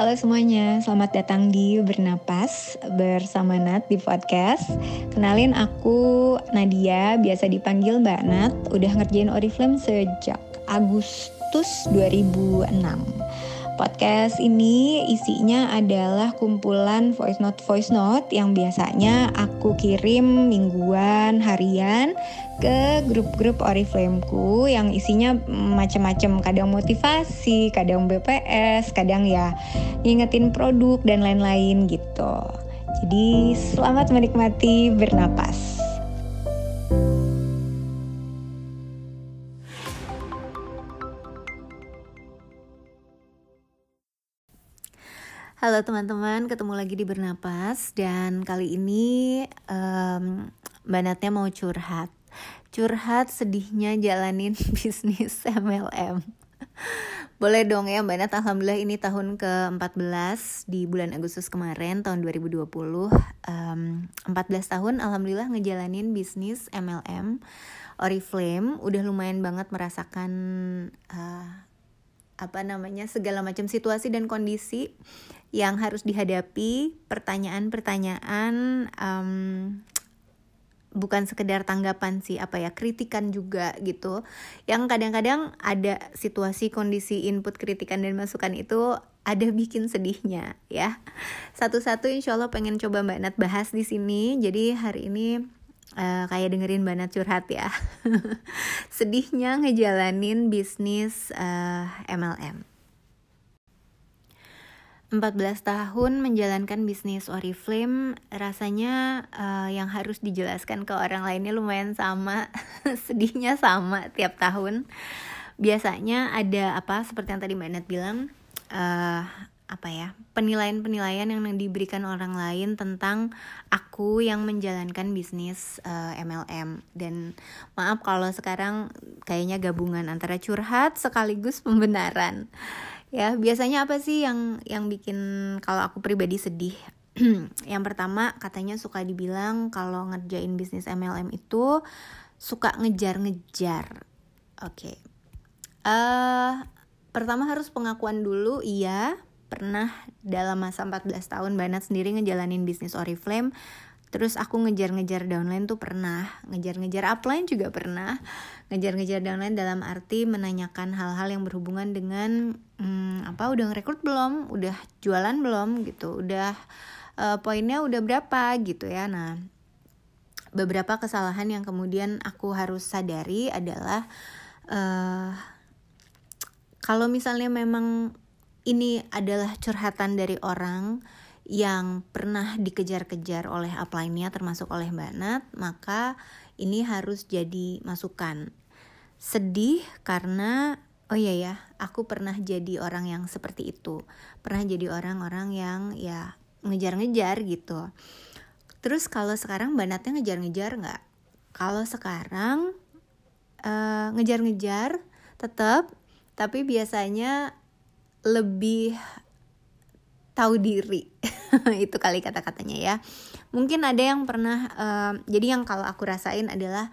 Halo semuanya, selamat datang di Bernapas bersama Nat di podcast. Kenalin aku Nadia, biasa dipanggil Mbak Nat, udah ngerjain Oriflame sejak Agustus 2006. Podcast ini isinya adalah kumpulan voice note voice note yang biasanya aku kirim mingguan, harian ke grup-grup Oriflameku yang isinya macam-macam, kadang motivasi, kadang BPS, kadang ya ngingetin produk dan lain-lain gitu. Jadi selamat menikmati bernapas. Halo teman-teman, ketemu lagi di Bernapas dan kali ini um, Mbak Natnya mau curhat curhat sedihnya jalanin bisnis MLM. Boleh dong ya Mbak Nat, Alhamdulillah ini tahun ke-14 di bulan Agustus kemarin, tahun 2020. Um, 14 tahun Alhamdulillah ngejalanin bisnis MLM. Oriflame udah lumayan banget merasakan uh, apa namanya segala macam situasi dan kondisi yang harus dihadapi, pertanyaan-pertanyaan um, bukan sekedar tanggapan sih apa ya kritikan juga gitu. Yang kadang-kadang ada situasi kondisi input kritikan dan masukan itu ada bikin sedihnya ya. Satu-satu insya Allah pengen coba Mbak Nat bahas di sini. Jadi hari ini uh, kayak dengerin Mbak Nat curhat ya. Sedihnya ngejalanin bisnis uh, eh, MLM 14 tahun menjalankan bisnis Oriflame rasanya uh, yang harus dijelaskan ke orang lainnya lumayan sama sedihnya sama tiap tahun. Biasanya ada apa seperti yang tadi Mbak Nat bilang uh, apa ya penilaian-penilaian yang diberikan orang lain tentang aku yang menjalankan bisnis uh, eh, MLM dan maaf kalau sekarang kayaknya gabungan antara curhat sekaligus pembenaran ya biasanya apa sih yang yang bikin kalau aku pribadi sedih? Yang pertama katanya suka dibilang kalau ngerjain bisnis MLM itu suka ngejar-ngejar. Oke. Okay. uh, eh, pertama harus pengakuan dulu. Iya pernah dalam masa 14 tahun Banat sendiri ngejalanin bisnis Oriflame. Terus aku ngejar-ngejar downline tuh pernah, ngejar-ngejar upline juga pernah, ngejar-ngejar downline dalam arti menanyakan hal-hal yang berhubungan dengan hmm, apa udah ngerekrut belum, udah jualan belum gitu, udah uh, poinnya udah berapa gitu ya. Nah, beberapa kesalahan yang kemudian aku harus sadari adalah uh, kalau misalnya memang ini adalah curhatan dari orang yang pernah dikejar-kejar oleh upline-nya termasuk oleh Mbak Nat, maka ini harus jadi masukan. Sedih karena oh iya ya, aku pernah jadi orang yang seperti itu. Pernah jadi orang-orang yang ya ngejar-ngejar gitu. Terus kalau sekarang Mbak Natnya ngejar-ngejar nggak? Kalau sekarang uh, ngejar-ngejar tetap, tapi biasanya lebih tahu diri itu kali kata-katanya ya mungkin ada yang pernah uh, jadi yang kalau aku rasain adalah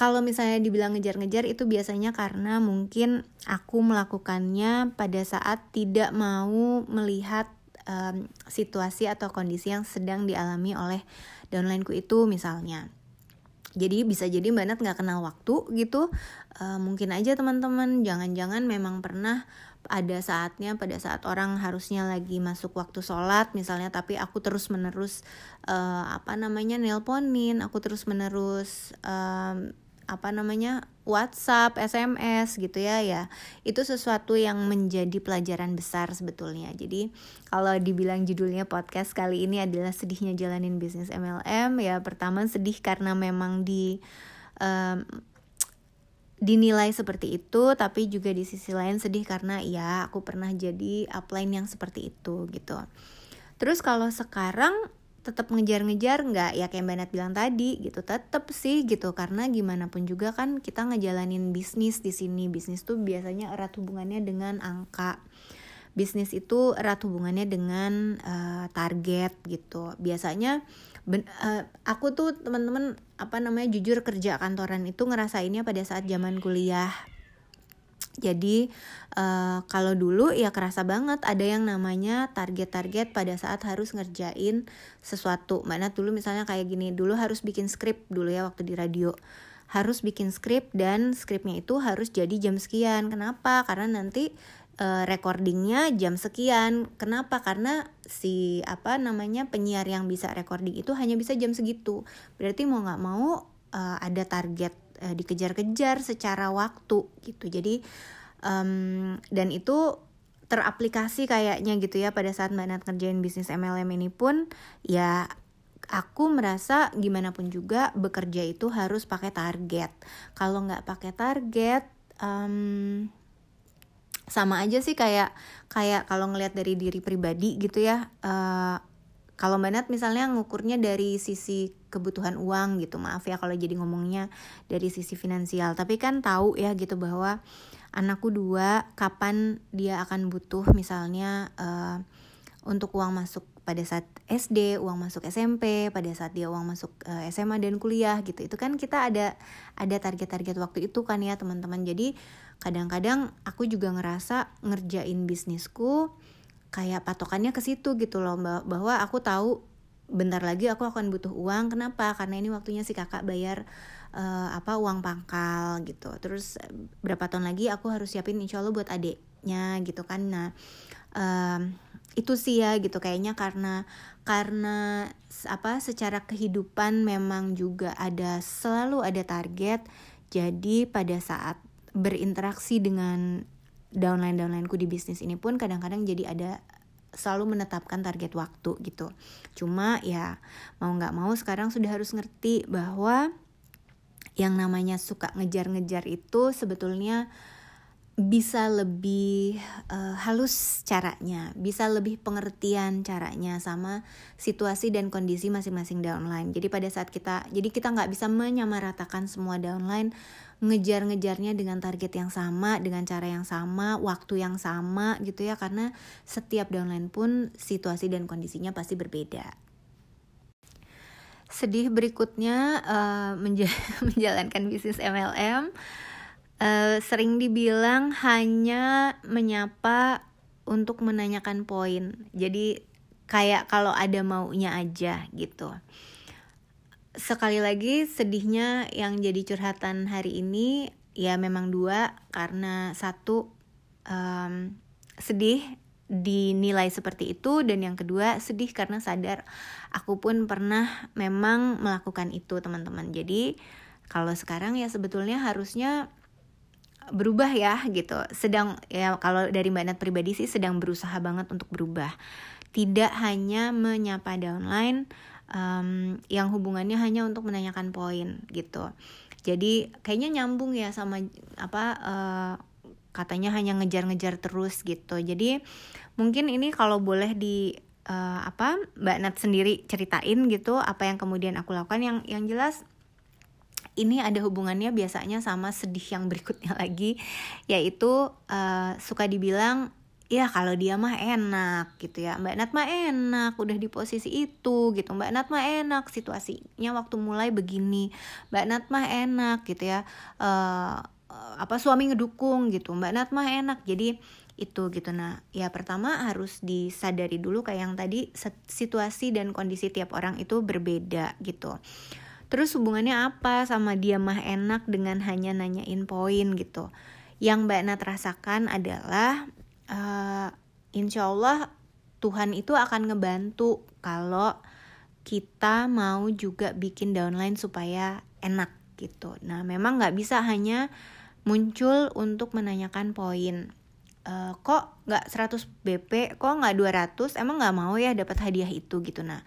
kalau misalnya dibilang ngejar-ngejar itu biasanya karena mungkin aku melakukannya pada saat tidak mau melihat um, situasi atau kondisi yang sedang dialami oleh downlineku itu misalnya. Jadi bisa jadi mbak Nat nggak kenal waktu gitu uh, mungkin aja teman-teman. Jangan-jangan memang pernah ada saatnya pada saat orang harusnya lagi masuk waktu sholat misalnya tapi aku terus menerus uh, apa namanya nelponin aku terus menerus um, apa namanya WhatsApp, SMS gitu ya ya. Itu sesuatu yang menjadi pelajaran besar sebetulnya. Jadi kalau dibilang judulnya podcast kali ini adalah sedihnya jalanin bisnis MLM ya pertama sedih karena memang di um, dinilai seperti itu tapi juga di sisi lain sedih karena ya aku pernah jadi upline yang seperti itu gitu. Terus kalau sekarang tetap ngejar-ngejar nggak ya kayak Mbak Nat bilang tadi gitu. Tetap sih gitu. Karena gimana pun juga kan kita ngejalanin bisnis di sini. Bisnis tuh biasanya erat hubungannya dengan angka. Bisnis itu erat hubungannya dengan uh, target gitu. Biasanya ben, uh, aku tuh teman-teman apa namanya jujur kerja kantoran itu ngerasainnya pada saat zaman kuliah jadi uh, kalau dulu ya kerasa banget ada yang namanya target-target pada saat harus ngerjain sesuatu. Mana dulu misalnya kayak gini, dulu harus bikin skrip dulu ya waktu di radio. Harus bikin skrip dan skripnya itu harus jadi jam sekian. Kenapa? Karena nanti uh, recordingnya jam sekian. Kenapa? Karena si apa namanya penyiar yang bisa recording itu hanya bisa jam segitu. Berarti mau nggak mau uh, ada target uh, dikejar-kejar secara waktu gitu. Jadi um, dan itu teraplikasi kayaknya gitu ya pada saat mbak Nat ngerjain bisnis MLM ini pun ya aku merasa gimana pun juga bekerja itu harus pakai target. Kalau nggak pakai target um, sama aja sih kayak kayak kalau ngelihat dari diri pribadi gitu ya uh, kalau Mbak Nat misalnya ngukurnya dari sisi kebutuhan uang gitu, maaf ya kalau jadi ngomongnya dari sisi finansial. Tapi kan tahu ya gitu bahwa anakku dua, kapan dia akan butuh misalnya uh, untuk uang masuk pada saat SD, uang masuk SMP, pada saat dia uang masuk uh, eh, SMA dan kuliah gitu. Itu kan kita ada ada target-target waktu itu kan ya teman-teman. Jadi kadang-kadang aku juga ngerasa ngerjain bisnisku kayak patokannya ke situ gitu loh bahwa aku tahu bentar lagi aku akan butuh uang. Kenapa? Karena ini waktunya si kakak bayar uh, apa uang pangkal gitu. Terus berapa tahun lagi aku harus siapin insya Allah buat adiknya gitu kan. Nah um, itu sih ya gitu kayaknya karena karena apa secara kehidupan memang juga ada selalu ada target. Jadi pada saat berinteraksi dengan downline downlineku di bisnis ini pun kadang-kadang jadi ada selalu menetapkan target waktu gitu. Cuma ya mau nggak mau sekarang sudah harus ngerti bahwa yang namanya suka ngejar-ngejar itu sebetulnya bisa lebih uh, halus caranya, bisa lebih pengertian caranya sama situasi dan kondisi masing-masing downline. Jadi pada saat kita, jadi kita nggak bisa menyamaratakan semua downline ngejar-ngejarnya dengan target yang sama, dengan cara yang sama, waktu yang sama gitu ya karena setiap downline pun situasi dan kondisinya pasti berbeda. Sedih berikutnya uh, menja menjalankan bisnis MLM uh, sering dibilang hanya menyapa untuk menanyakan poin. Jadi kayak kalau ada maunya aja gitu sekali lagi sedihnya yang jadi curhatan hari ini ya memang dua karena satu um, sedih dinilai seperti itu dan yang kedua sedih karena sadar aku pun pernah memang melakukan itu teman-teman. Jadi kalau sekarang ya sebetulnya harusnya berubah ya gitu. Sedang ya kalau dari mbak Nat pribadi sih sedang berusaha banget untuk berubah. Tidak hanya menyapa downline um, yang hubungannya hanya untuk menanyakan poin gitu. Jadi kayaknya nyambung ya sama apa uh, katanya hanya ngejar-ngejar terus gitu. Jadi mungkin ini kalau boleh di uh, apa Mbak Nat sendiri ceritain gitu apa yang kemudian aku lakukan. Yang yang jelas ini ada hubungannya biasanya sama sedih yang berikutnya lagi yaitu uh, suka dibilang ya kalau dia mah enak gitu ya. Mbak Nat mah enak udah di posisi itu gitu. Mbak Nat mah enak situasinya waktu mulai begini Mbak Nat mah enak gitu ya. Uh, apa suami ngedukung gitu. Mbak Nat mah enak jadi itu gitu. Nah ya pertama harus disadari dulu kayak yang tadi situasi dan kondisi tiap orang itu berbeda gitu. Terus hubungannya apa sama dia mah enak dengan hanya nanyain poin gitu. Yang Mbak Nat rasakan adalah uh, insya Allah Tuhan itu akan ngebantu kalau kita mau juga bikin downline supaya enak gitu. Nah memang nggak bisa hanya muncul untuk menanyakan poin. Uh, kok nggak 100 BP, kok nggak 200, emang nggak mau ya dapat hadiah itu gitu. Nah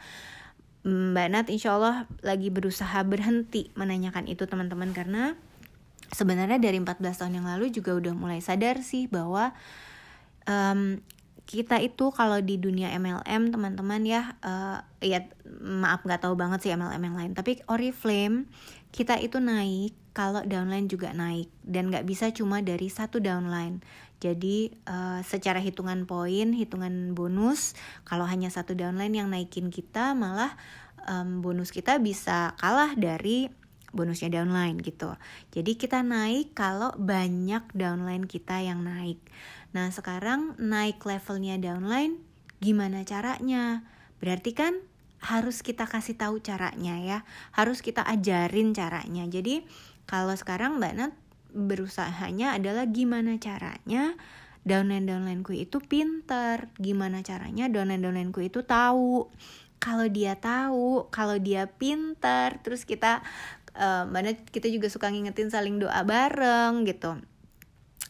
Mbak Nat insya Allah lagi berusaha berhenti menanyakan itu teman-teman karena sebenarnya dari 14 tahun yang lalu juga udah mulai sadar sih bahwa um, kita itu kalau di dunia MLM teman-teman ya uh, ya maaf nggak tahu banget sih MLM yang lain. Tapi Oriflame kita itu naik kalau downline juga naik. Dan nggak bisa cuma dari satu downline. Jadi uh, secara hitungan poin hitungan bonus kalau hanya satu downline yang naikin kita malah um, bonus kita bisa kalah dari bonusnya downline gitu. Jadi kita naik kalau banyak downline kita yang naik. Nah sekarang naik levelnya downline gimana caranya? Berarti kan harus kita kasih tahu caranya ya, harus kita ajarin caranya. Jadi kalau sekarang Mbak Nat berusahanya adalah gimana caranya downline downlineku itu pinter, gimana caranya downline downlineku itu tahu. Kalau dia tahu, kalau dia pinter, terus kita uh, Mbak Nat kita juga suka ngingetin saling doa bareng gitu.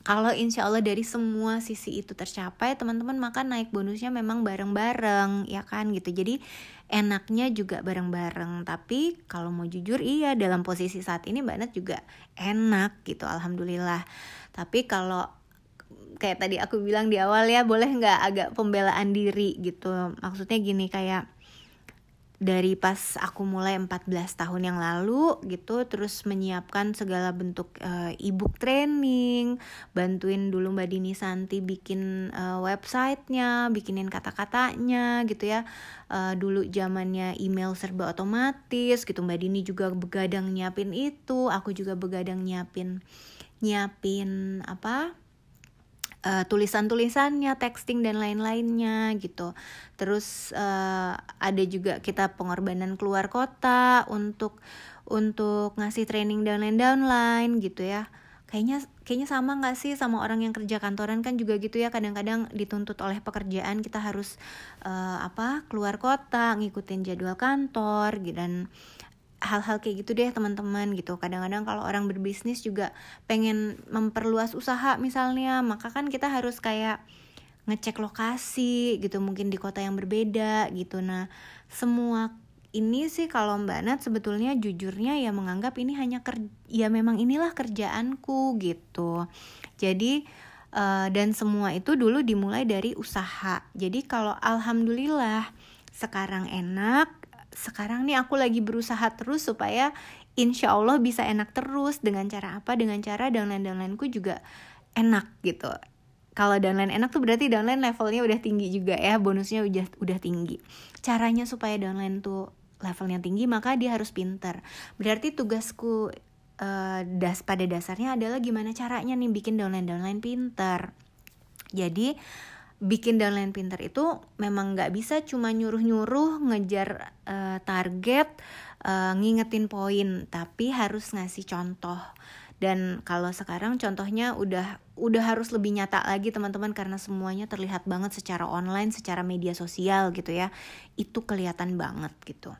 Kalau insya Allah dari semua sisi itu tercapai teman-teman maka naik bonusnya memang bareng-bareng ya kan gitu. Jadi enaknya juga bareng-bareng. Tapi kalau mau jujur iya dalam posisi saat ini Mbak Nat juga enak gitu alhamdulillah. Tapi kalau kayak tadi aku bilang di awal ya boleh nggak agak pembelaan diri gitu. Maksudnya gini kayak dari pas aku mulai 14 tahun yang lalu gitu. Terus menyiapkan segala bentuk uh, e-book training bantuin dulu Mbak Dini Santi bikin uh, websitenya bikinin kata-katanya gitu ya. Uh, dulu zamannya email serba otomatis gitu. Mbak Dini juga begadang nyiapin itu aku juga begadang nyiapin nyiapin apa uh, tulisan-tulisannya, texting dan lain-lainnya gitu. Terus uh, ada juga kita pengorbanan keluar kota untuk untuk ngasih training downline downline gitu ya. Kayaknya kayaknya sama nggak sih sama orang yang kerja kantoran kan juga gitu ya kadang-kadang dituntut oleh pekerjaan kita harus uh, apa keluar kota ngikutin jadwal kantor gitu dan hal-hal kayak gitu deh teman-teman gitu. Kadang-kadang kalau orang berbisnis juga pengen memperluas usaha misalnya maka kan kita harus kayak ngecek lokasi gitu mungkin di kota yang berbeda gitu. Nah semua ini sih kalau Mbak Nat sebetulnya jujurnya ya menganggap ini hanya kerja ya memang inilah kerjaanku gitu. Jadi uh, dan semua itu dulu dimulai dari usaha. Jadi kalau alhamdulillah sekarang enak sekarang nih aku lagi berusaha terus supaya insya Allah bisa enak terus. Dengan cara apa? Dengan cara downline downlineku juga enak gitu. Kalau downline enak tuh berarti downline levelnya udah tinggi juga ya bonusnya udah udah tinggi. Caranya supaya downline tuh levelnya tinggi maka dia harus pinter. Berarti tugasku uh, das pada dasarnya adalah gimana caranya nih bikin downline downline pinter. Jadi bikin downline pinter itu memang nggak bisa cuma nyuruh-nyuruh ngejar uh, target uh, ngingetin poin tapi harus ngasih contoh. Dan kalau sekarang contohnya udah udah harus lebih nyata lagi teman-teman karena semuanya terlihat banget secara online secara media sosial gitu ya. Itu kelihatan banget gitu.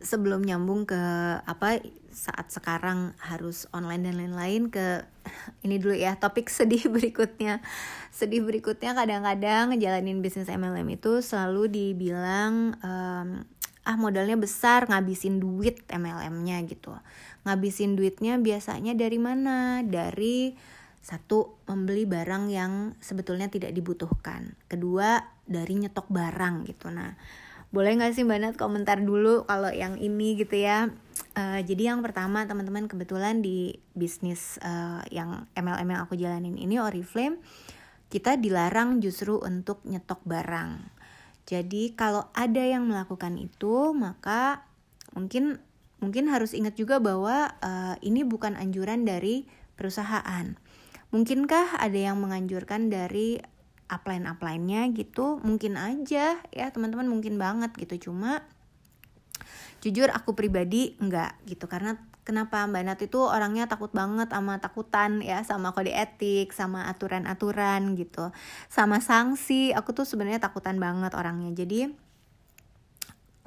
Sebelum nyambung ke apa saat sekarang harus online dan lain-lain ke ini dulu ya topik sedih berikutnya. Sedih berikutnya kadang-kadang ngejalanin bisnis MLM itu selalu dibilang um, ah modalnya besar ngabisin duit MLM-nya gitu. Ngabisin duitnya biasanya dari mana? Dari satu membeli barang yang sebetulnya tidak dibutuhkan. Kedua dari nyetok barang gitu. Nah boleh nggak sih mbak komentar dulu kalau yang ini gitu ya? Uh, jadi yang pertama teman-teman kebetulan di bisnis uh, yang MLM yang aku jalanin ini Oriflame kita dilarang justru untuk nyetok barang. Jadi kalau ada yang melakukan itu maka mungkin mungkin harus ingat juga bahwa uh, ini bukan anjuran dari perusahaan. Mungkinkah ada yang menganjurkan dari upline upline-nya gitu mungkin aja ya teman-teman mungkin banget gitu. Cuma jujur aku pribadi enggak gitu karena kenapa Mbak Nat itu orangnya takut banget sama takutan ya sama kode etik sama aturan-aturan gitu. Sama sanksi aku tuh sebenarnya takutan banget orangnya. Jadi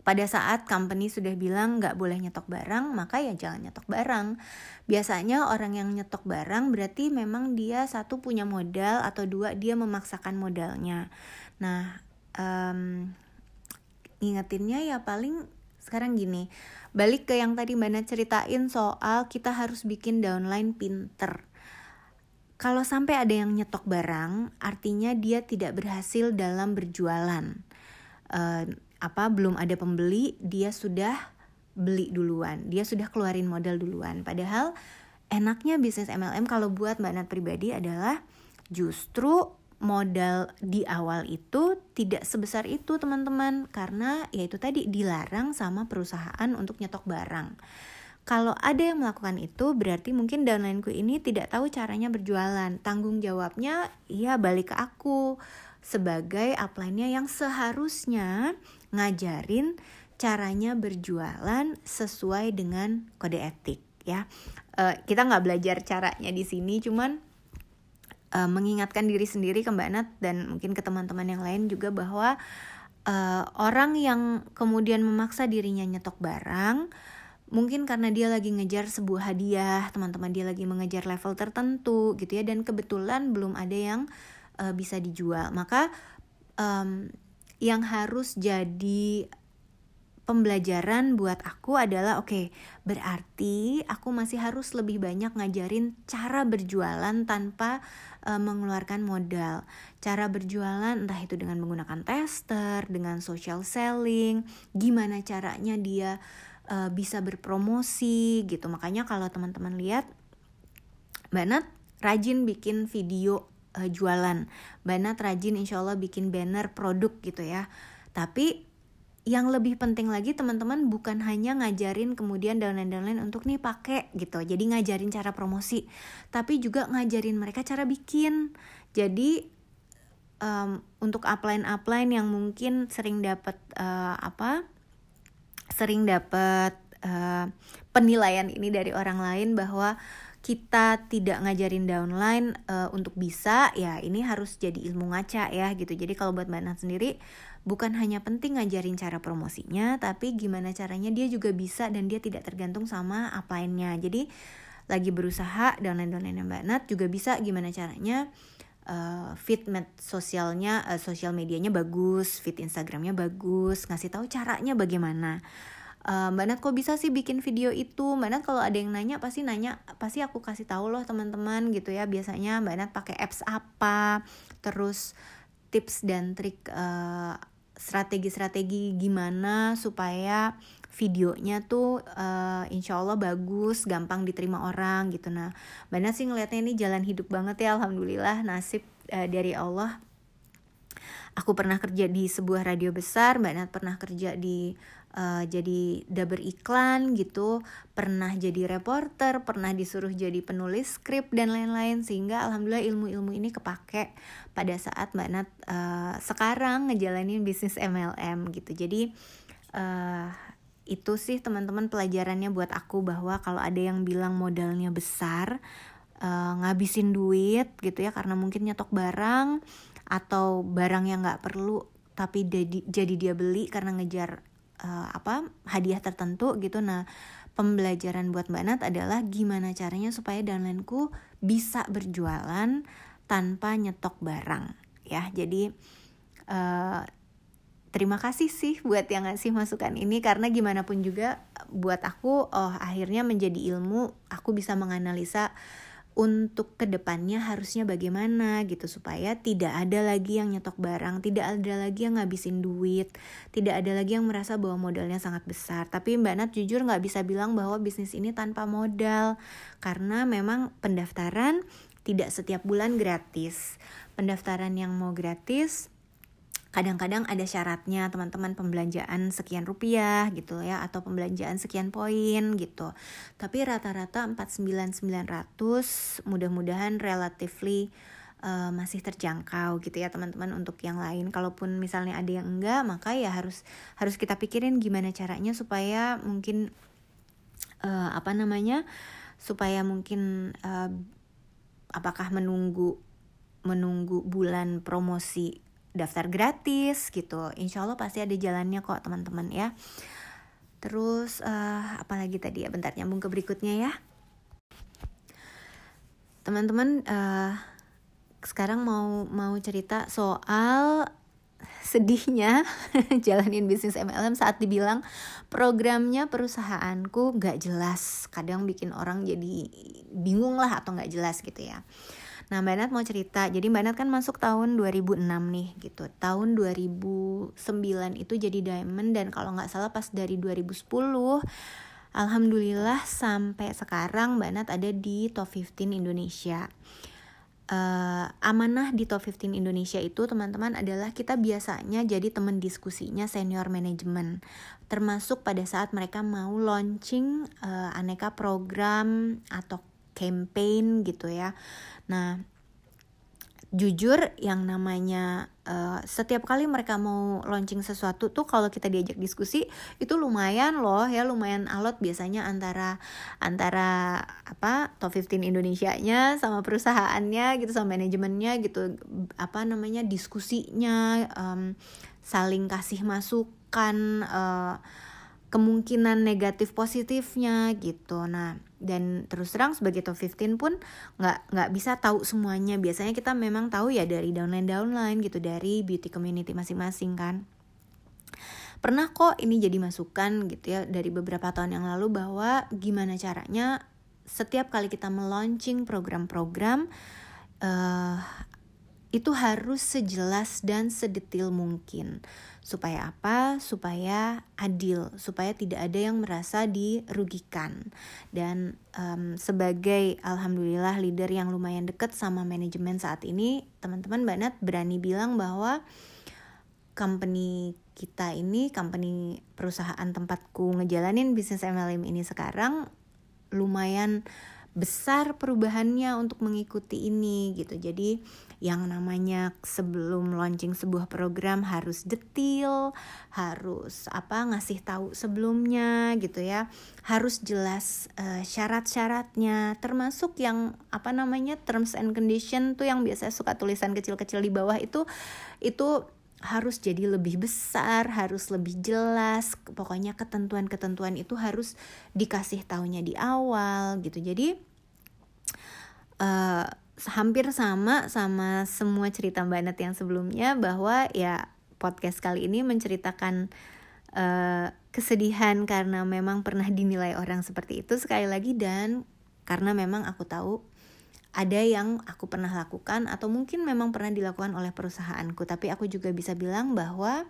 pada saat company sudah bilang nggak boleh nyetok barang, maka ya jangan nyetok barang. Biasanya orang yang nyetok barang berarti memang dia satu punya modal atau dua dia memaksakan modalnya. Nah, um, ingetinnya ya paling sekarang gini, balik ke yang tadi Mbak ceritain soal kita harus bikin downline pinter. Kalau sampai ada yang nyetok barang, artinya dia tidak berhasil dalam berjualan. Uh, apa belum ada pembeli dia sudah beli duluan dia sudah keluarin modal duluan padahal enaknya bisnis MLM kalau buat mbak Nat pribadi adalah justru modal di awal itu tidak sebesar itu teman-teman karena yaitu tadi dilarang sama perusahaan untuk nyetok barang. Kalau ada yang melakukan itu berarti mungkin downlineku ini tidak tahu caranya berjualan. Tanggung jawabnya ya balik ke aku sebagai upline-nya yang seharusnya ngajarin caranya berjualan sesuai dengan kode etik ya. Uh, kita nggak belajar caranya di sini, cuman uh, mengingatkan diri sendiri ke Mbak Nat dan mungkin ke teman-teman yang lain juga bahwa uh, orang yang kemudian memaksa dirinya nyetok barang mungkin karena dia lagi ngejar sebuah hadiah teman-teman dia lagi mengejar level tertentu gitu ya dan kebetulan belum ada yang uh, bisa dijual maka um, yang harus jadi pembelajaran buat aku adalah oke, okay, berarti aku masih harus lebih banyak ngajarin cara berjualan tanpa uh, mengeluarkan modal. Cara berjualan entah itu dengan menggunakan tester, dengan social selling, gimana caranya dia uh, bisa berpromosi gitu. Makanya kalau teman-teman lihat Nat rajin bikin video uh, jualan. Mbak Nat rajin insya Allah bikin banner produk gitu ya. Tapi yang lebih penting lagi teman-teman bukan hanya ngajarin kemudian downline-downline untuk nih pakai gitu jadi ngajarin cara promosi tapi juga ngajarin mereka cara bikin jadi um, untuk upline-upline yang mungkin sering dapat uh, apa sering dapat uh, penilaian ini dari orang lain bahwa kita tidak ngajarin downline uh, untuk bisa ya ini harus jadi ilmu ngaca ya gitu jadi kalau buat mbak Nat sendiri bukan hanya penting ngajarin cara promosinya, tapi gimana caranya dia juga bisa dan dia tidak tergantung sama upline-nya. Jadi lagi berusaha downline-downline Mbak Nat juga bisa gimana caranya uh, fit med sosialnya, uh, sosial medianya bagus, fit Instagramnya bagus, ngasih tahu caranya bagaimana. Uh, Mbak Nat kok bisa sih bikin video itu Mbak Nat kalau ada yang nanya pasti nanya pasti aku kasih tahu loh teman-teman gitu ya biasanya Mbak Nat pakai apps apa terus tips dan trik uh, strategi-strategi gimana supaya videonya tuh uh, insya Allah bagus, gampang diterima orang gitu. Nah, Mbak sih ngeliatnya ini jalan hidup banget ya, Alhamdulillah nasib uh, dari Allah. Aku pernah kerja di sebuah radio besar, Mbak Nat pernah kerja di uh, jadi daber iklan gitu, pernah jadi reporter, pernah disuruh jadi penulis skrip dan lain-lain sehingga alhamdulillah ilmu-ilmu ini kepake pada saat Mbak Nat uh, sekarang ngejalanin bisnis MLM gitu. Jadi uh, itu sih teman-teman pelajarannya buat aku bahwa kalau ada yang bilang modalnya besar, uh, ngabisin duit gitu ya karena mungkin nyetok barang atau barang yang nggak perlu tapi jadi, jadi dia beli karena ngejar uh, apa hadiah tertentu gitu. Nah pembelajaran buat Mbak Nat adalah gimana caranya supaya downlineku bisa berjualan tanpa nyetok barang ya. Jadi uh, terima kasih sih buat yang ngasih masukan ini karena gimana pun juga buat aku oh akhirnya menjadi ilmu aku bisa menganalisa untuk ke depannya harusnya bagaimana gitu supaya tidak ada lagi yang nyetok barang, tidak ada lagi yang ngabisin duit, tidak ada lagi yang merasa bahwa modalnya sangat besar. Tapi Mbak Nat jujur nggak bisa bilang bahwa bisnis ini tanpa modal karena memang pendaftaran tidak setiap bulan gratis. Pendaftaran yang mau gratis kadang-kadang ada syaratnya teman-teman pembelanjaan sekian rupiah gitu ya atau pembelanjaan sekian poin gitu. Tapi rata-rata 49900 mudah-mudahan relatively uh, masih terjangkau gitu ya teman-teman untuk yang lain. Kalaupun misalnya ada yang enggak maka ya harus harus kita pikirin gimana caranya supaya mungkin uh, apa namanya supaya mungkin uh, apakah menunggu menunggu bulan promosi daftar gratis gitu. Insya Allah pasti ada jalannya kok teman-teman ya. Terus uh, apalagi tadi ya? Bentar nyambung ke berikutnya ya. Teman-teman uh, sekarang mau mau cerita soal sedihnya jalanin bisnis MLM saat dibilang programnya perusahaanku gak jelas. Kadang bikin orang jadi bingung lah atau gak jelas gitu ya Nah Mbak Nat mau cerita, jadi Mbak Nat kan masuk tahun 2006 nih gitu. Tahun 2009 itu jadi diamond dan kalau nggak salah pas dari 2010 Alhamdulillah sampai sekarang Mbak Nat ada di top 15 Indonesia. uh, amanah di top 15 Indonesia itu teman-teman adalah kita biasanya jadi teman diskusinya senior manajemen termasuk pada saat mereka mau launching uh, aneka program atau campaign gitu ya. Nah, jujur yang namanya uh, setiap kali mereka mau launching sesuatu tuh kalau kita diajak diskusi itu lumayan loh ya lumayan alot biasanya antara antara apa top 15 Indonesia-nya sama perusahaannya gitu sama manajemennya gitu apa namanya diskusinya um, saling kasih masukan uh, kemungkinan negatif positifnya gitu. Nah dan terus terang sebagai top 15 pun nggak nggak bisa tahu semuanya. Biasanya kita memang tahu ya dari downline downline gitu dari beauty community masing-masing kan. Pernah kok ini jadi masukan gitu ya dari beberapa tahun yang lalu bahwa gimana caranya setiap kali kita meluncing program-program uh, itu harus sejelas dan sedetil mungkin Supaya apa? Supaya adil, supaya tidak ada yang merasa dirugikan. Dan um, sebagai alhamdulillah leader yang lumayan deket sama manajemen saat ini, teman-teman banget berani bilang bahwa company kita ini, company perusahaan tempatku ngejalanin bisnis MLM ini sekarang lumayan besar perubahannya untuk mengikuti ini gitu. Jadi yang namanya sebelum launching sebuah program harus detail, harus apa ngasih tahu sebelumnya gitu ya. Harus jelas uh, syarat-syaratnya termasuk yang apa namanya terms and condition tuh yang biasanya suka tulisan kecil-kecil di bawah itu itu harus jadi lebih besar, harus lebih jelas. Pokoknya ketentuan-ketentuan itu harus dikasih taunya di awal gitu. Jadi uh, hampir sama sama semua cerita Mbak Nat yang sebelumnya bahwa ya podcast kali ini menceritakan uh, kesedihan karena memang pernah dinilai orang seperti itu sekali lagi dan karena memang aku tahu ada yang aku pernah lakukan atau mungkin memang pernah dilakukan oleh perusahaanku. Tapi aku juga bisa bilang bahwa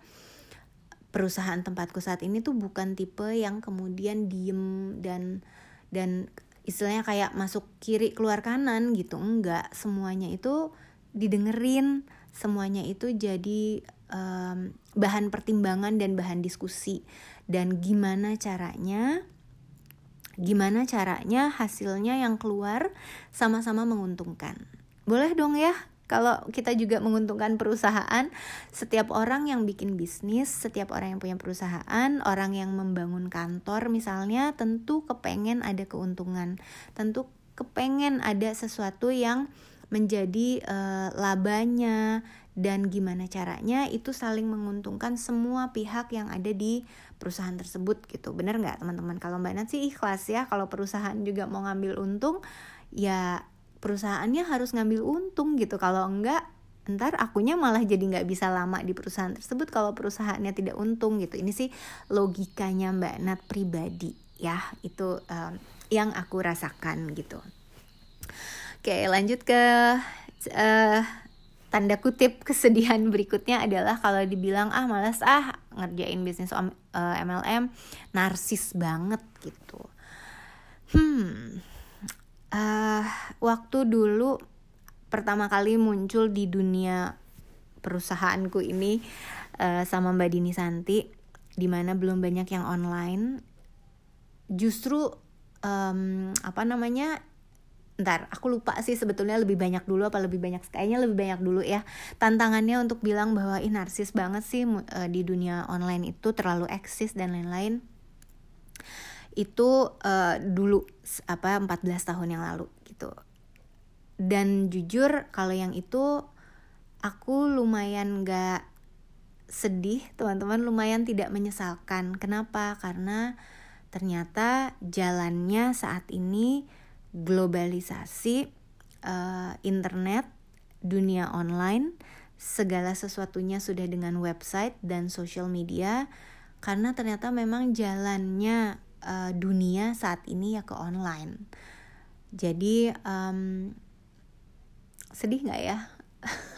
perusahaan tempatku saat ini tuh bukan tipe yang kemudian diem dan dan istilahnya kayak masuk kiri keluar kanan gitu. Enggak semuanya itu didengerin semuanya itu jadi um, bahan pertimbangan dan bahan diskusi. Dan gimana caranya gimana caranya hasilnya yang keluar sama-sama menguntungkan. Boleh dong ya kalau kita juga menguntungkan perusahaan, setiap orang yang bikin bisnis, setiap orang yang punya perusahaan, orang yang membangun kantor misalnya, tentu kepengen ada keuntungan, tentu kepengen ada sesuatu yang menjadi uh, labanya dan gimana caranya itu saling menguntungkan semua pihak yang ada di perusahaan tersebut gitu. Bener nggak teman-teman? Kalau mbak Nat sih ikhlas ya kalau perusahaan juga mau ngambil untung ya perusahaannya harus ngambil untung gitu. Kalau enggak ntar akunya malah jadi nggak bisa lama di perusahaan tersebut kalau perusahaannya tidak untung gitu. Ini sih logikanya mbak Nat pribadi ya itu um, yang aku rasakan gitu. Oke lanjut ke uh, tanda kutip kesedihan berikutnya adalah kalau dibilang ah malas ah ngerjain bisnis eh, MLM narsis banget gitu. Hmm uh, waktu dulu pertama kali muncul di dunia perusahaanku ini uh, sama Mbak Dini Santi di mana belum banyak yang online justru um, apa namanya ntar aku lupa sih sebetulnya lebih banyak dulu apa lebih banyak kayaknya lebih banyak dulu ya. Tantangannya untuk bilang bahwa ini narsis banget sih uh, di dunia online itu terlalu eksis dan lain-lain. Itu uh, dulu apa 14 tahun yang lalu gitu. Dan jujur kalau yang itu aku lumayan gak sedih teman-teman lumayan tidak menyesalkan. Kenapa? Karena ternyata jalannya saat ini globalisasi uh, internet, dunia online, segala sesuatunya sudah dengan website dan social media karena ternyata memang jalannya uh, dunia saat ini ya ke online. Jadi um, sedih nggak ya?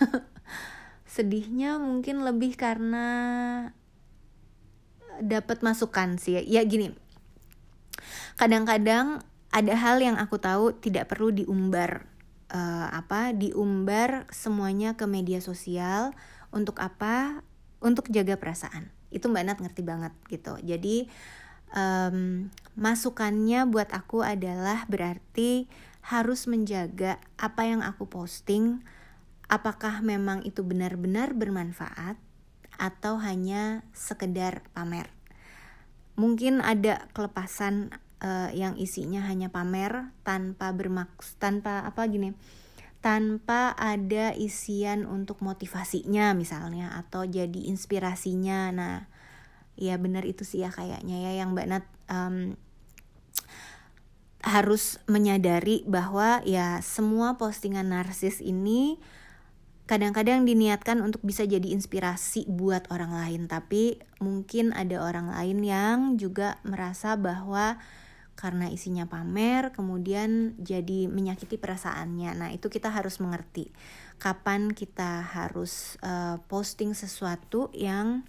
Sedihnya mungkin lebih karena dapat masukan sih ya. Ya gini, kadang-kadang ada hal yang aku tahu tidak perlu diumbar uh, apa diumbar semuanya ke media sosial untuk apa? Untuk jaga perasaan. Itu mbak Nat ngerti banget gitu. Jadi um, masukannya buat aku adalah berarti harus menjaga apa yang aku posting apakah memang itu benar-benar bermanfaat atau hanya sekedar pamer. Mungkin ada kelepasan uh, yang isinya hanya pamer tanpa bermaksud tanpa apa gini tanpa ada isian untuk motivasinya misalnya atau jadi inspirasinya. Nah ya benar itu sih ya kayaknya ya yang mbak Nat um, harus menyadari bahwa ya semua postingan narsis ini kadang-kadang diniatkan untuk bisa jadi inspirasi buat orang lain. Tapi mungkin ada orang lain yang juga merasa bahwa karena isinya pamer kemudian jadi menyakiti perasaannya nah itu kita harus mengerti kapan kita harus uh, posting sesuatu yang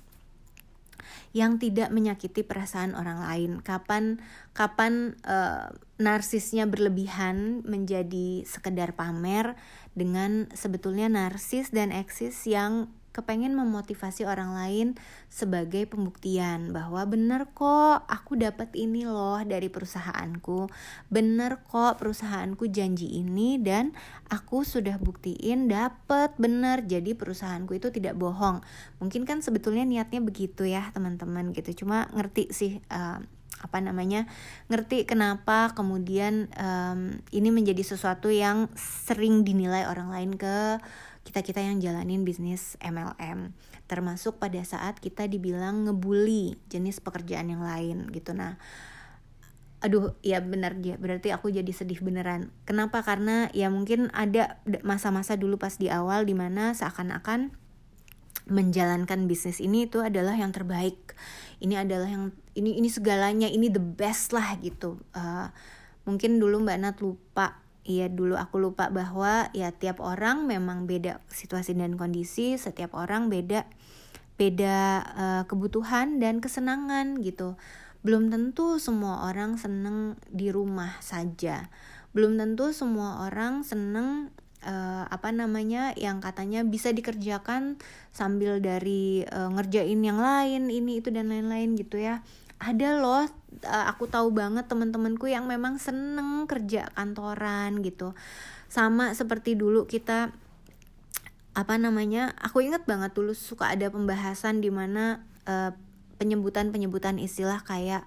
yang tidak menyakiti perasaan orang lain. Kapan kapan uh, narsisnya berlebihan menjadi sekedar pamer dengan sebetulnya narsis dan eksis yang kepengen memotivasi orang lain sebagai pembuktian bahwa bener kok aku dapat ini loh dari perusahaanku. Bener kok perusahaanku janji ini dan aku sudah buktiin dapat bener jadi perusahaanku itu tidak bohong. Mungkin kan sebetulnya niatnya begitu ya teman-teman gitu. Cuma ngerti sih uh, apa namanya ngerti kenapa kemudian um, ini menjadi sesuatu yang sering dinilai orang lain ke kita kita yang jalanin bisnis MLM termasuk pada saat kita dibilang ngebully jenis pekerjaan yang lain gitu. Nah aduh ya benar dia berarti aku jadi sedih beneran. Kenapa? Karena ya mungkin ada masa-masa dulu pas di awal di mana seakan-akan menjalankan bisnis ini itu adalah yang terbaik. Ini adalah yang ini ini segalanya ini the best lah gitu. Uh, mungkin dulu mbak Nat lupa Iya dulu aku lupa bahwa ya tiap orang memang beda situasi dan kondisi, setiap orang beda beda uh, kebutuhan dan kesenangan gitu. Belum tentu semua orang seneng di rumah saja. Belum tentu semua orang seneng uh, apa namanya yang katanya bisa dikerjakan sambil dari uh, ngerjain yang lain ini itu dan lain-lain gitu ya ada loh uh, aku tahu banget teman-temanku yang memang seneng kerja kantoran gitu. Sama seperti dulu kita apa namanya aku inget banget dulu suka ada pembahasan di mana uh, penyebutan-penyebutan istilah kayak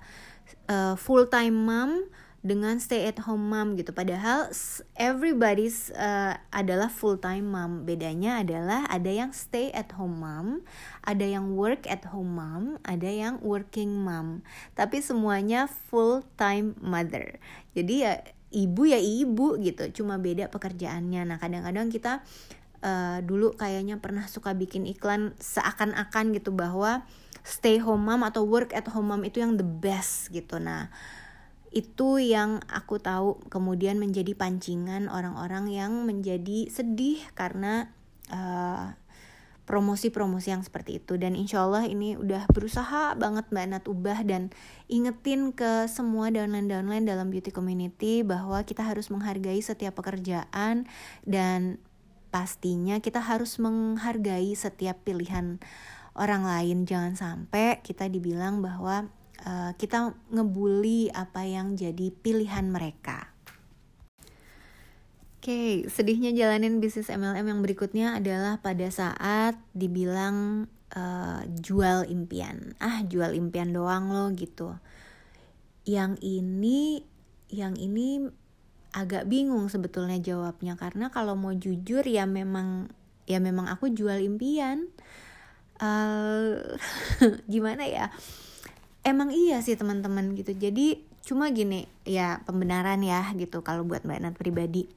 uh, full time mom dengan stay at home mom gitu. Padahal everybody's uh, adalah full time mom. Bedanya adalah ada yang stay at home mom ada yang work at home mom ada yang working mom. Tapi semuanya full time mother. Jadi ya ibu ya ibu gitu. Cuma beda pekerjaannya. Nah kadang-kadang kita uh, dulu kayaknya pernah suka bikin iklan seakan-akan gitu bahwa stay home mom atau work at home mom itu yang the best gitu. Nah itu yang aku tahu kemudian menjadi pancingan orang-orang yang menjadi sedih karena uh, promosi-promosi yang seperti itu. Dan insya Allah ini udah berusaha banget Mbak Nat ubah dan ingetin ke semua downline-downline dalam beauty community bahwa kita harus menghargai setiap pekerjaan dan pastinya kita harus menghargai setiap pilihan orang lain. Jangan sampai kita dibilang bahwa uh, kita ngebully apa yang jadi pilihan mereka. Oke, okay, sedihnya jalanin bisnis MLM yang berikutnya adalah pada saat dibilang uh, jual impian. Ah, jual impian doang loh gitu. Yang ini yang ini agak bingung sebetulnya jawabnya karena kalau mau jujur ya memang ya memang aku jual impian. Uh, gimana ya? Emang iya sih teman-teman gitu. Jadi cuma gini ya pembenaran ya gitu kalau buat mbak Nat pribadi.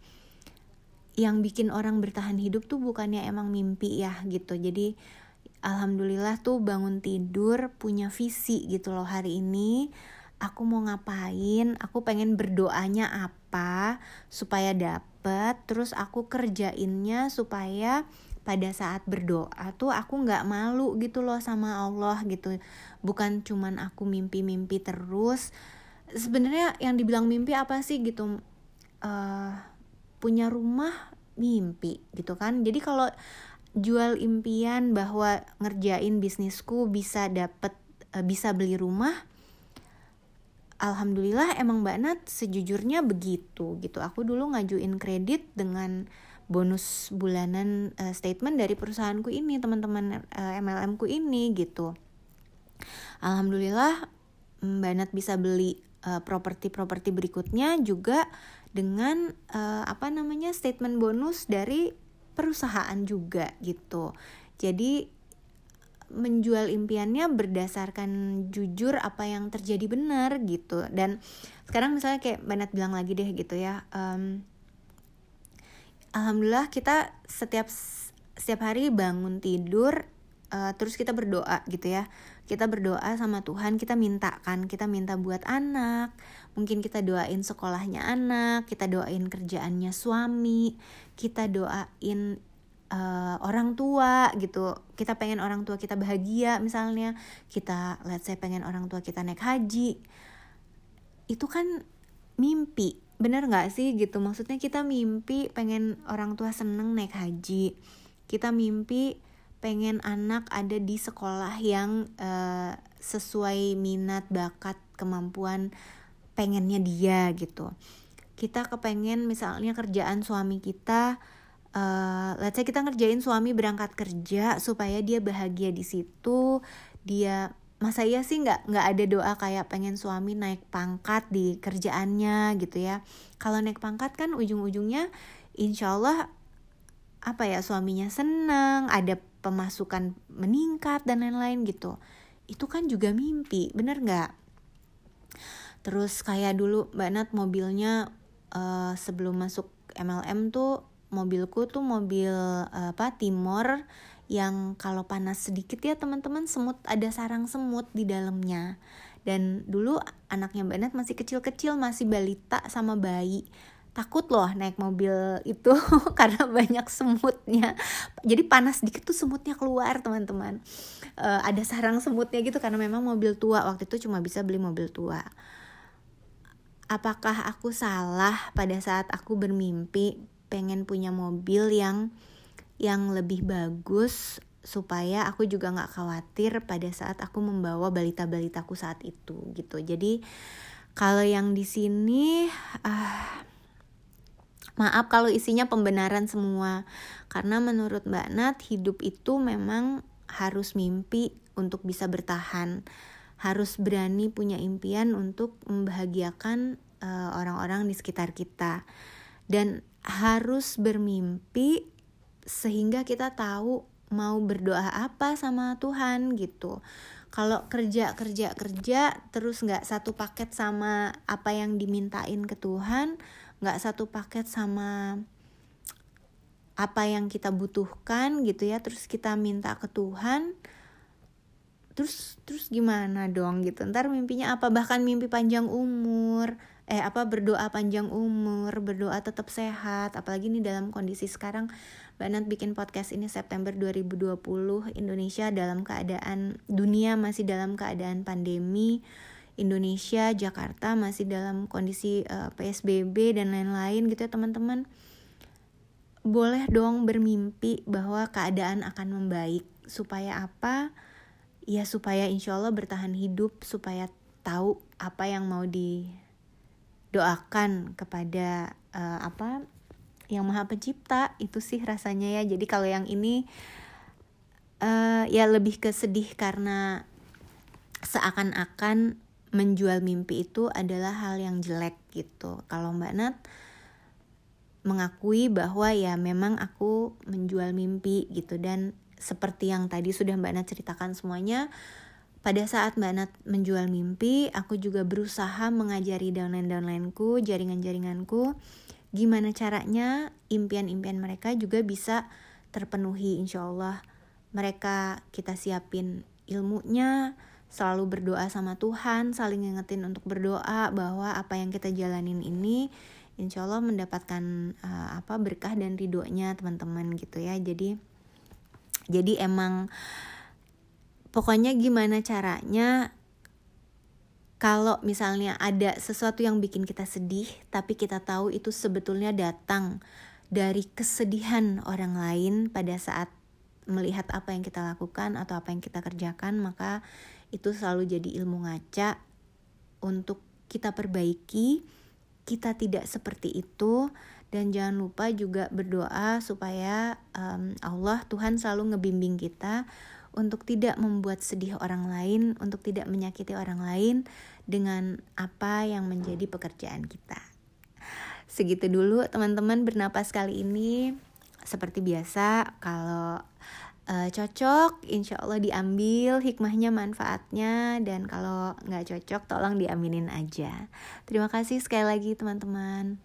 Yang bikin orang bertahan hidup tuh bukannya emang mimpi ya gitu. Jadi alhamdulillah tuh bangun tidur punya visi gitu loh hari ini. Aku mau ngapain aku pengen berdoanya apa supaya dapet terus aku kerjainnya supaya pada saat berdoa tuh aku nggak malu gitu loh sama Allah gitu. Bukan cuman aku mimpi-mimpi terus. Sebenarnya yang dibilang mimpi apa sih gitu? Uh, punya rumah mimpi gitu kan. Jadi kalau jual impian bahwa ngerjain bisnisku bisa dapet uh, bisa beli rumah Alhamdulillah emang Mbak Nat sejujurnya begitu gitu. Aku dulu ngajuin kredit dengan bonus bulanan uh, statement dari perusahaanku ini teman-teman uh, MLM ku ini gitu Alhamdulillah Mbak Nat bisa beli properti-properti uh, berikutnya juga dengan uh, apa namanya statement bonus dari perusahaan juga gitu. Jadi menjual impiannya berdasarkan jujur apa yang terjadi benar gitu dan sekarang misalnya kayak Banat bilang lagi deh gitu ya um, alhamdulillah kita setiap setiap hari bangun tidur uh, terus kita berdoa gitu ya. Kita berdoa sama Tuhan kita minta kan kita minta buat anak. Mungkin kita doain sekolahnya anak kita doain kerjaannya suami kita doain uh, orang tua gitu. Kita pengen orang tua kita bahagia misalnya kita let's say pengen orang tua kita naik haji. Itu kan mimpi bener nggak sih gitu? Maksudnya kita mimpi pengen orang tua seneng naik haji. Kita mimpi pengen anak ada di sekolah yang uh, sesuai minat bakat kemampuan pengennya dia gitu. Kita kepengen misalnya kerjaan suami kita uh, let's say kita ngerjain suami berangkat kerja supaya dia bahagia di situ dia masa iya sih nggak nggak ada doa kayak pengen suami naik pangkat di kerjaannya gitu ya. Kalau naik pangkat kan ujung-ujungnya insya Allah apa ya suaminya seneng ada pemasukan meningkat dan lain-lain gitu. Itu kan juga mimpi bener nggak? Terus kayak dulu mbak Nat mobilnya uh, sebelum masuk MLM tuh mobilku tuh mobil uh, apa Timor yang kalau panas sedikit ya teman-teman semut ada sarang semut di dalamnya. Dan dulu anaknya Mbak Nat masih kecil-kecil masih balita sama bayi. Takut loh naik mobil itu karena banyak semutnya. Jadi panas dikit tuh semutnya keluar teman-teman. Uh, ada sarang semutnya gitu karena memang mobil tua. Waktu itu cuma bisa beli mobil tua. Apakah aku salah pada saat aku bermimpi pengen punya mobil yang yang lebih bagus supaya aku juga nggak khawatir pada saat aku membawa balita-balitaku saat itu gitu. Jadi kalau yang di sini uh, Maaf kalau isinya pembenaran semua, karena menurut Mbak Nat, hidup itu memang harus mimpi untuk bisa bertahan, harus berani punya impian untuk membahagiakan uh, orang-orang di sekitar kita, dan harus bermimpi sehingga kita tahu mau berdoa apa sama Tuhan gitu. Kalau kerja kerja kerja terus nggak satu paket sama apa yang dimintain ke Tuhan, nggak satu paket sama apa yang kita butuhkan gitu ya terus kita minta ke Tuhan terus terus gimana dong gitu ntar mimpinya apa bahkan mimpi panjang umur eh apa berdoa panjang umur berdoa tetap sehat apalagi nih dalam kondisi sekarang Nat bikin podcast ini September 2020 Indonesia dalam keadaan dunia masih dalam keadaan pandemi Indonesia, Jakarta masih dalam kondisi uh, eh, PSBB dan lain-lain gitu ya teman-teman. Boleh dong bermimpi bahwa keadaan akan membaik supaya apa? Ya supaya insya Allah bertahan hidup, supaya tahu apa yang mau didoakan kepada uh, apa yang maha pencipta itu sih rasanya ya. Jadi kalau yang ini uh, ya lebih ke sedih karena seakan-akan menjual mimpi itu adalah hal yang jelek gitu. Kalau Mbak Nat mengakui bahwa ya memang aku menjual mimpi gitu dan seperti yang tadi sudah Mbak Nat ceritakan semuanya, pada saat Mbak Nat menjual mimpi, aku juga berusaha mengajari downline-downlineku, jaringan-jaringanku, gimana caranya impian-impian mereka juga bisa terpenuhi insya Allah. Mereka kita siapin ilmunya, selalu berdoa sama Tuhan, saling ngingetin untuk berdoa bahwa apa yang kita jalanin ini insya Allah mendapatkan uh, apa berkah dan ridhonya teman-teman gitu ya. Jadi jadi emang pokoknya gimana caranya kalau misalnya ada sesuatu yang bikin kita sedih, tapi kita tahu itu sebetulnya datang dari kesedihan orang lain pada saat melihat apa yang kita lakukan atau apa yang kita kerjakan, maka itu selalu jadi ilmu ngaca untuk kita perbaiki. Kita tidak seperti itu, dan jangan lupa juga berdoa supaya um, Allah Tuhan selalu ngebimbing kita untuk tidak membuat sedih orang lain, untuk tidak menyakiti orang lain dengan apa yang menjadi pekerjaan kita. Segitu dulu teman-teman bernapas kali ini. Seperti biasa, kalau uh, cocok, insya Allah diambil hikmahnya, manfaatnya, dan kalau nggak cocok, tolong diaminin aja. Terima kasih sekali lagi teman-teman.